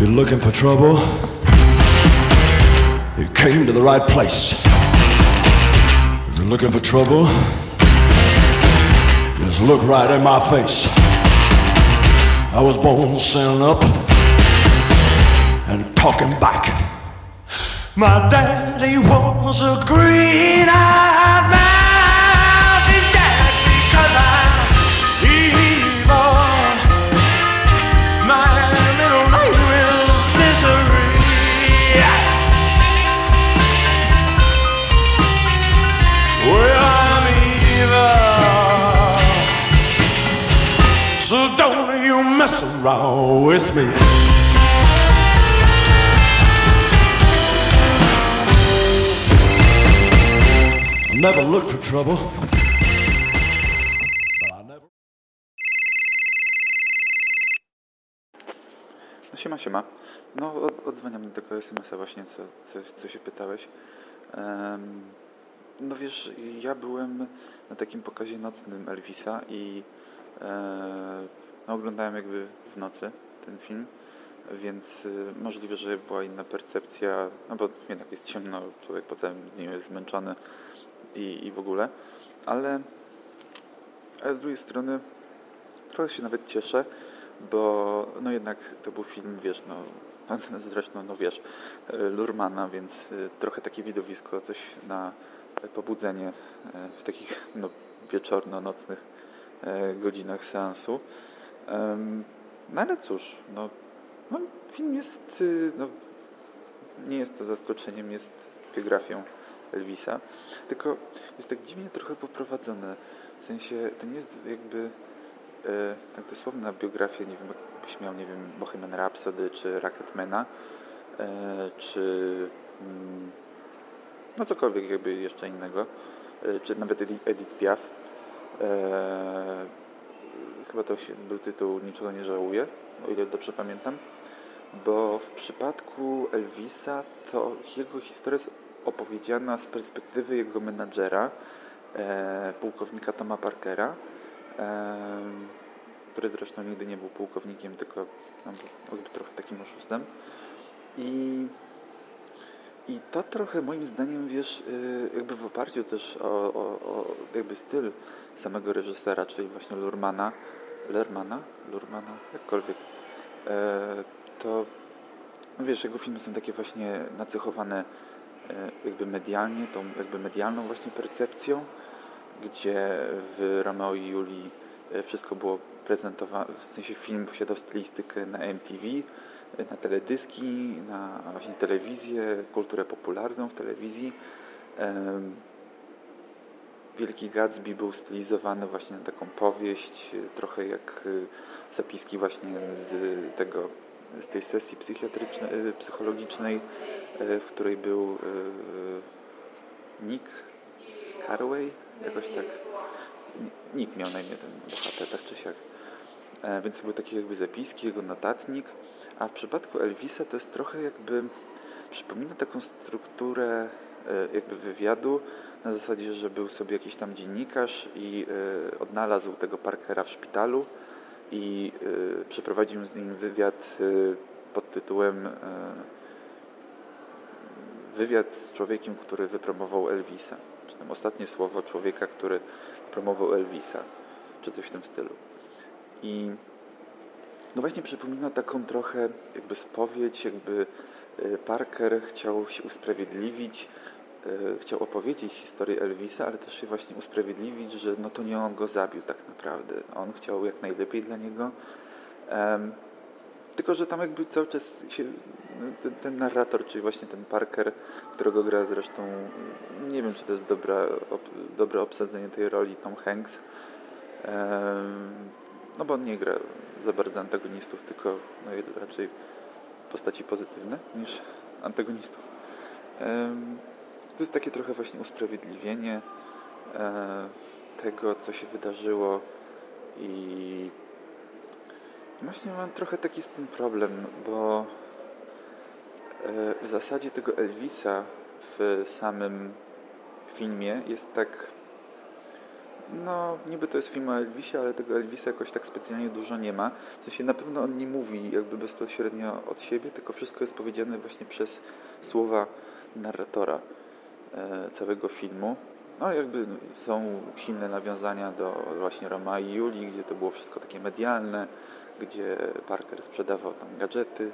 You're looking for trouble, you came to the right place. If you're looking for trouble, just look right in my face. I was born standing up and talking back. My daddy was a green-eyed mountain Don't you mess around with me. Never look for trouble. Never. No siema, siema. No od, odzwaniam do tego SMS-a właśnie, co, co, co się pytałeś. Em, no wiesz, ja byłem na takim pokazie nocnym Elvisa i e, no, oglądałem jakby w nocy ten film, więc y, możliwe, że była inna percepcja, no bo jednak jest ciemno, człowiek po całym dniu jest zmęczony i, i w ogóle, ale, ale z drugiej strony trochę się nawet cieszę, bo no jednak to był film, wiesz, no zresztą, no wiesz, e, Lurmana, więc e, trochę takie widowisko, coś na pobudzenie w takich no, wieczorno-nocnych godzinach seansu. No ale cóż, no, no film jest, y, no, nie jest to zaskoczeniem, jest biografią Elvisa, tylko jest tak dziwnie trochę poprowadzone, w sensie to nie jest jakby e, tak dosłowna biografia, nie wiem, jakbyś miał, nie wiem, Bohemian Rhapsody, czy Rocketmana, e, czy mm, no cokolwiek jakby jeszcze innego, e, czy nawet Edi- Edith Piaf. E, chyba to był tytuł Niczego nie żałuję, o ile dobrze pamiętam, bo w przypadku Elvisa to jego historia jest opowiedziana z perspektywy jego menadżera, e, pułkownika Toma Parkera, e, który zresztą nigdy nie był pułkownikiem, tylko no, był trochę takim oszustem. I, I to trochę moim zdaniem, wiesz, y, jakby w oparciu też o, o, o jakby styl samego reżysera, czyli właśnie Lurmana, Lermana, Lurmana, jakkolwiek, e, to no wiesz, jego filmy są takie właśnie nacechowane e, jakby medialnie, tą jakby medialną właśnie percepcją, gdzie w Romeo i Julii e, wszystko było prezentowane, w sensie film posiadał stylistykę na MTV, na teledyski, na właśnie telewizję, kulturę popularną w telewizji. Wielki Gatsby był stylizowany właśnie na taką powieść, trochę jak e, zapiski właśnie z tego, z tej sesji psychiatrycznej, e, psychologicznej, e, w której był Nick Carway, jakoś tak. Nick miał na imię ten bohater, tak czy siak. E, Więc to były takie jakby zapiski, jego notatnik. A w przypadku Elvisa to jest trochę jakby przypomina taką strukturę e, jakby wywiadu na zasadzie, że był sobie jakiś tam dziennikarz i e, odnalazł tego Parkera w szpitalu i e, przeprowadził z nim wywiad e, pod tytułem wywiad z człowiekiem, który wypromował Elvisa. Czy tam ostatnie słowo człowieka, który promował Elvisa, czy coś w tym stylu. I no właśnie przypomina taką trochę jakby spowiedź, jakby Parker chciał się usprawiedliwić, chciał opowiedzieć historię Elvisa, ale też się właśnie usprawiedliwić, że no to nie on go zabił tak naprawdę. On chciał jak najlepiej dla niego. Em, tylko, że tam jakby cały czas się, no, ten, ten narrator, czyli właśnie ten Parker, którego gra zresztą, nie wiem czy to jest dobra, ob, dobre obsadzenie tej roli Tom Hanks, em, no bo on nie gra za bardzo antagonistów, tylko no, raczej postaci pozytywne niż antagonistów. Em, To jest takie trochę właśnie usprawiedliwienie e, tego, co się wydarzyło i właśnie mam trochę taki z tym problem, bo e, w zasadzie tego Elvisa w samym filmie jest tak No, niby to jest film o Elvisie, ale tego Elvisa jakoś tak specjalnie dużo nie ma. W sensie na pewno on nie mówi jakby bezpośrednio od siebie, tylko wszystko jest powiedziane właśnie przez słowa narratora całego filmu. No jakby są silne nawiązania do właśnie Roma i Julii, gdzie to było wszystko takie medialne, gdzie Parker sprzedawał tam gadżety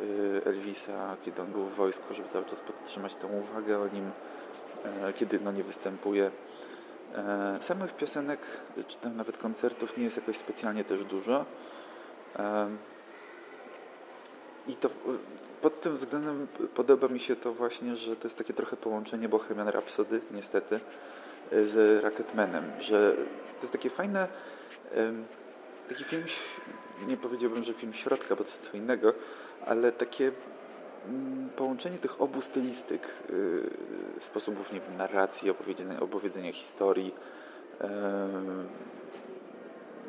y, Elvisa, kiedy on był w wojsku, żeby cały czas podtrzymać tą uwagę o nim, e, kiedy no nie występuje. E, Samych piosenek, czy tam nawet koncertów nie jest jakoś specjalnie też dużo. I to pod tym względem podoba mi się to właśnie, że to jest takie trochę połączenie Bohemian Rhapsody, niestety, z Rocketmanem, że to jest takie fajne, taki film, nie powiedziałbym, że film środka, bo to jest co innego, ale takie mm, połączenie tych obu stylistyk, y, sposobów nie wiem, narracji, opowiedzenia, opowiedzenia historii,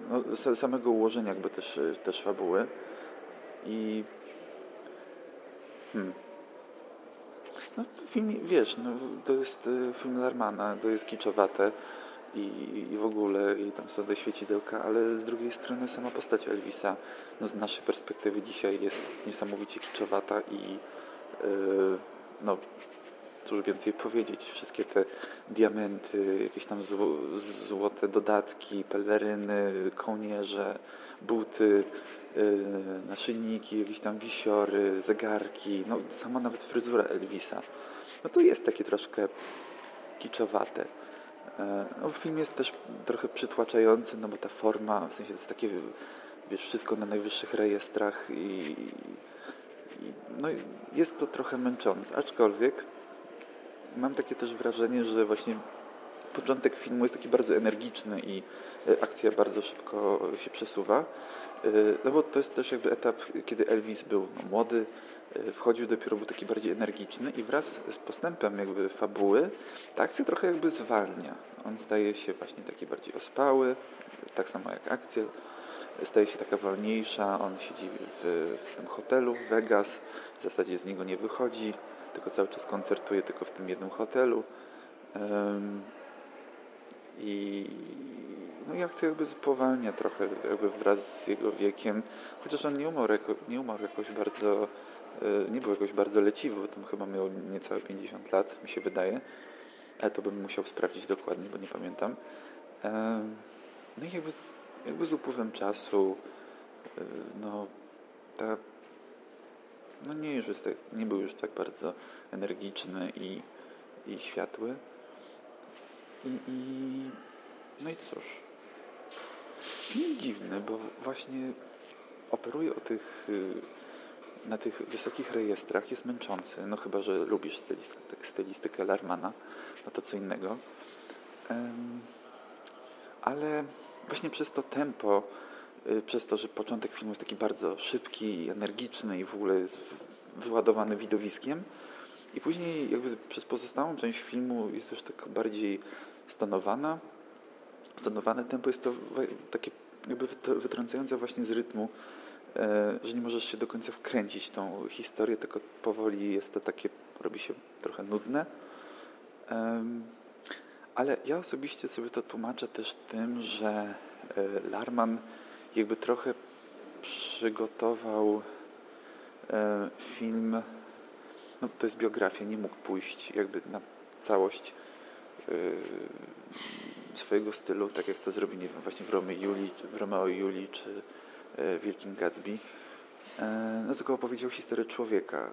no, sa- samego ułożenia jakby też, też fabuły. I hmm. No, film, wiesz, no, to jest y, film Larmana, to jest kiczowate i, i w ogóle i tam są te świecidełka, ale z drugiej strony sama postać Elvisa, no, z naszej perspektywy dzisiaj jest niesamowicie kiczowata i yy, no, cóż więcej powiedzieć, wszystkie te diamenty, jakieś tam zło, złote dodatki, peleryny, kołnierze, buty, naszyjniki, jakieś tam wisiory, zegarki, no sama nawet fryzura Elvisa. No to jest takie troszkę kiczowate. E, No, film jest też trochę przytłaczający, no bo ta forma, w sensie to jest takie, wiesz, wszystko na najwyższych rejestrach i, i no jest to trochę męczące, aczkolwiek mam takie też wrażenie, że właśnie początek filmu jest taki bardzo energiczny i e, akcja bardzo szybko się przesuwa. E, No bo to jest też jakby etap, kiedy Elvis był no, młody, e, wchodził dopiero, był taki bardziej energiczny i wraz z postępem jakby fabuły ta akcja trochę jakby zwalnia. On staje się właśnie taki bardziej ospały, tak samo jak akcja. Staje się taka wolniejsza, on siedzi w, w tym hotelu w Vegas, w zasadzie z niego nie wychodzi, tylko cały czas koncertuje tylko w tym jednym hotelu. Em, i no i akcja jakby spowalnia trochę jakby wraz z jego wiekiem, chociaż on nie umarł, jako, nie umarł jakoś bardzo, e, nie był jakoś bardzo leciwy, bo tam chyba miał niecałe 50 lat, mi się wydaje, ale to bym musiał sprawdzić dokładnie, bo nie pamiętam. Em, No i jakby jakby z upływem czasu, e, no ta, no nie, już jest tak, nie był już tak bardzo energiczny i, i światły. I, i no i cóż. Film dziwny, bo właśnie operuje o tych, y, na tych wysokich rejestrach, jest męczący, no chyba, że lubisz stylistykę, stylistykę Larmana, no to co innego. Ale właśnie przez to tempo, y, przez to, że początek filmu jest taki bardzo szybki, energiczny i w ogóle jest wyładowany widowiskiem, i później jakby przez pozostałą część filmu jest już tak bardziej stonowana. Stonowane tempo jest to takie jakby wytr- wytrącające właśnie z rytmu, e, że nie możesz się do końca wkręcić tą historię, tylko powoli jest to takie, robi się trochę nudne. Ale ja osobiście sobie to tłumaczę też tym, że e, Larman jakby trochę przygotował e, film no, to jest biografia, nie mógł pójść jakby na całość swojego stylu, tak jak to zrobi, nie wiem, właśnie w Romeo i Julii, w Romeo i Julii, czy yy, Wielkim Gatsby. Yy, no tylko opowiedział historię człowieka.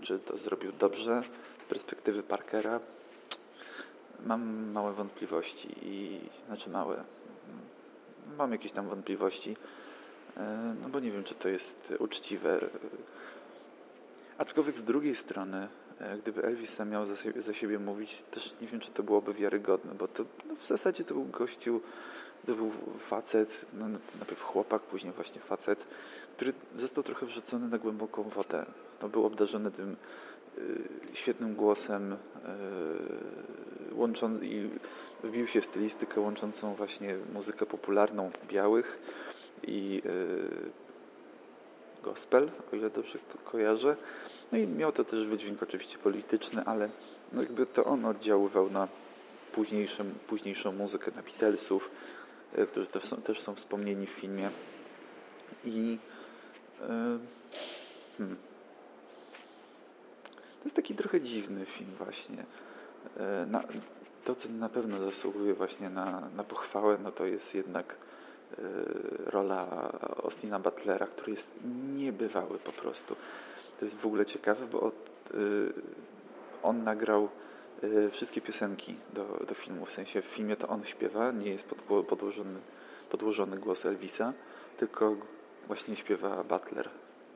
Czy to zrobił dobrze z perspektywy Parkera? Mam małe wątpliwości i znaczy małe. mm, Mam jakieś tam wątpliwości. Yy, No bo nie wiem, czy to jest uczciwe. Aczkolwiek z drugiej strony, e, gdyby Elvis sam miał za siebie, za siebie mówić, też nie wiem, czy to byłoby wiarygodne, bo to no, w zasadzie to był gościu, to był facet, no, najpierw chłopak, później właśnie facet, który został trochę wrzucony na głęboką wodę. No, był obdarzony tym y, świetnym głosem y, i wbił się w stylistykę łączącą właśnie muzykę popularną białych i y, gospel, o ile dobrze kojarzę. No i miał to też wydźwięk oczywiście polityczny, ale no jakby to on oddziaływał na późniejszą, późniejszą muzykę na Beatlesów, e, którzy też są, też są wspomnieni w filmie. I e, hmm, to jest taki trochę dziwny film właśnie. E, Na, to, co na pewno zasługuje właśnie na, na pochwałę, no to jest jednak rola Austina Butlera, który jest niebywały po prostu. To jest w ogóle ciekawe, bo od, e, on nagrał e, wszystkie piosenki do, do filmu. W sensie w filmie to on śpiewa, nie jest podgło- podłożony, podłożony głos Elvisa, tylko właśnie śpiewa Butler.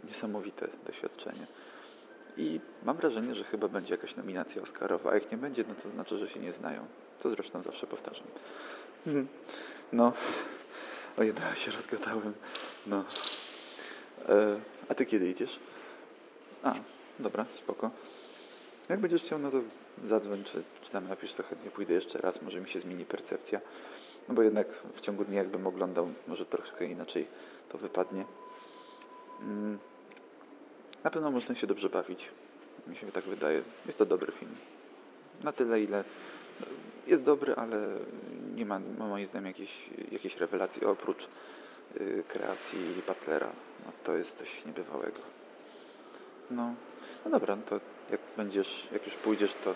Niesamowite doświadczenie. I mam wrażenie, że chyba będzie jakaś nominacja Oscarowa, a jak nie będzie, no to znaczy, że się nie znają. Co zresztą zawsze powtarzam. Mhm. No, o jedna się rozgadałem. No. E, a ty kiedy idziesz? A, dobra, spoko. Jak będziesz chciał, no to zadzwoń, czy, czy tam napisz, to chętnie pójdę jeszcze raz, może mi się zmieni percepcja. No bo jednak w ciągu dnia jakbym oglądał, może troszkę inaczej to wypadnie. Mm. Na pewno można się dobrze bawić. Mi się tak wydaje. Jest to dobry film. Na tyle, ile jest dobry, ale nie ma, ma moim zdaniem jakiejś, jakiejś rewelacji oprócz y, kreacji Butlera. No, to jest coś niebywałego. No, no dobra, no to jak będziesz, jak już pójdziesz, to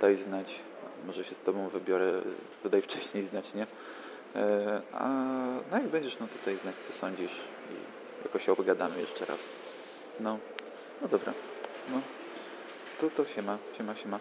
daj znać. Może się z tobą wybiorę, to daj wcześniej znać, nie? E, a no jak będziesz, no to daj znać, co sądzisz i jakoś się obgadamy jeszcze raz. No, no dobra. No, to to siema, siema, siema.